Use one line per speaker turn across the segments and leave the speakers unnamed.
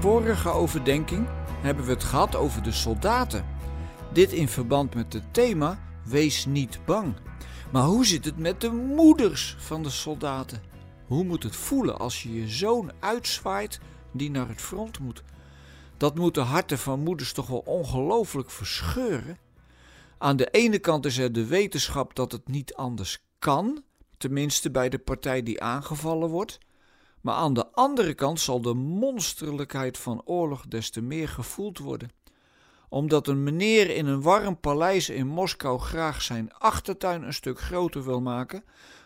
vorige overdenking hebben we het gehad over de soldaten. Dit in verband met het thema Wees niet bang. Maar hoe zit het met de moeders van de soldaten? Hoe moet het voelen als je je zoon uitzwaait die naar het front moet? Dat moet de harten van moeders toch wel ongelooflijk verscheuren. Aan de ene kant is er de wetenschap dat het niet anders kan, tenminste bij de partij die aangevallen wordt. Maar aan de andere kant zal de monsterlijkheid van oorlog des te meer gevoeld worden. Omdat een meneer in een warm paleis in Moskou graag zijn achtertuin een stuk groter wil maken,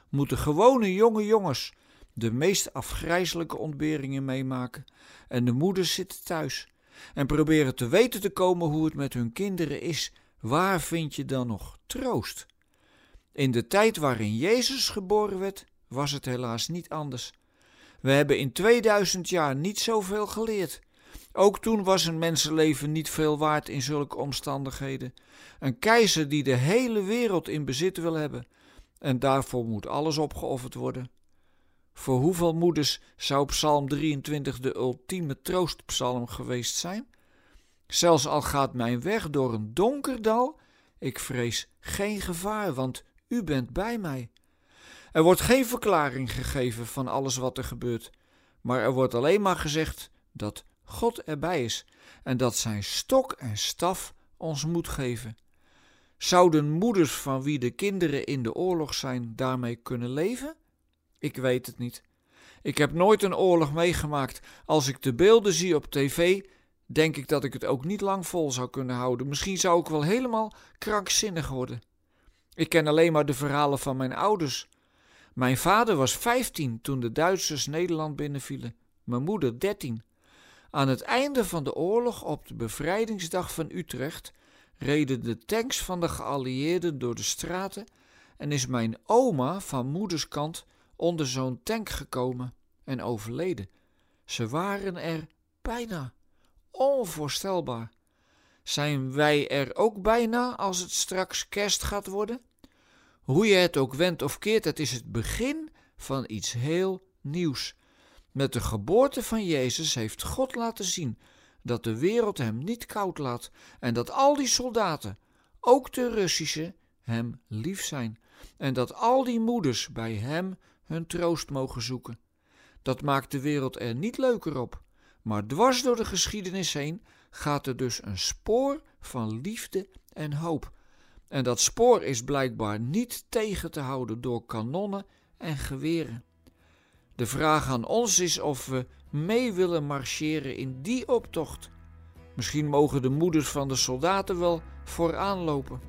moeten gewone jonge jongens de meest afgrijzelijke ontberingen meemaken. En de moeders zitten thuis en proberen te weten te komen hoe het met hun kinderen is. Waar vind je dan nog troost? In de tijd waarin Jezus geboren werd, was het helaas niet anders. We hebben in 2000 jaar niet zoveel geleerd. Ook toen was een mensenleven niet veel waard in zulke omstandigheden. Een keizer die de hele wereld in bezit wil hebben. En daarvoor moet alles opgeofferd worden. Voor hoeveel moeders zou Psalm 23 de ultieme troostpsalm geweest zijn? Zelfs al gaat mijn weg door een donker dal, ik vrees geen gevaar, want u bent bij mij. Er wordt geen verklaring gegeven van alles wat er gebeurt, maar er wordt alleen maar gezegd dat God erbij is en dat zijn stok en staf ons moed geven. Zouden moeders van wie de kinderen in de oorlog zijn daarmee kunnen leven? Ik weet het niet. Ik heb nooit een oorlog meegemaakt. Als ik de beelden zie op tv, denk ik dat ik het ook niet lang vol zou kunnen houden. Misschien zou ik wel helemaal krankzinnig worden. Ik ken alleen maar de verhalen van mijn ouders. Mijn vader was 15 toen de Duitsers Nederland binnenvielen, mijn moeder 13. Aan het einde van de oorlog, op de bevrijdingsdag van Utrecht, reden de tanks van de geallieerden door de straten en is mijn oma van moederskant onder zo'n tank gekomen en overleden. Ze waren er bijna. Onvoorstelbaar. Zijn wij er ook bijna als het straks kerst gaat worden? Hoe je het ook wendt of keert, het is het begin van iets heel nieuws. Met de geboorte van Jezus heeft God laten zien dat de wereld hem niet koud laat en dat al die soldaten, ook de Russische, hem lief zijn en dat al die moeders bij hem hun troost mogen zoeken. Dat maakt de wereld er niet leuker op, maar dwars door de geschiedenis heen gaat er dus een spoor van liefde en hoop. En dat spoor is blijkbaar niet tegen te houden door kanonnen en geweren. De vraag aan ons is of we mee willen marcheren in die optocht. Misschien mogen de moeders van de soldaten wel vooraan lopen.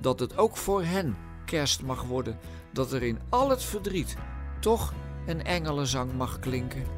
Dat het ook voor hen kerst mag worden, dat er in al het verdriet toch een engelenzang mag klinken.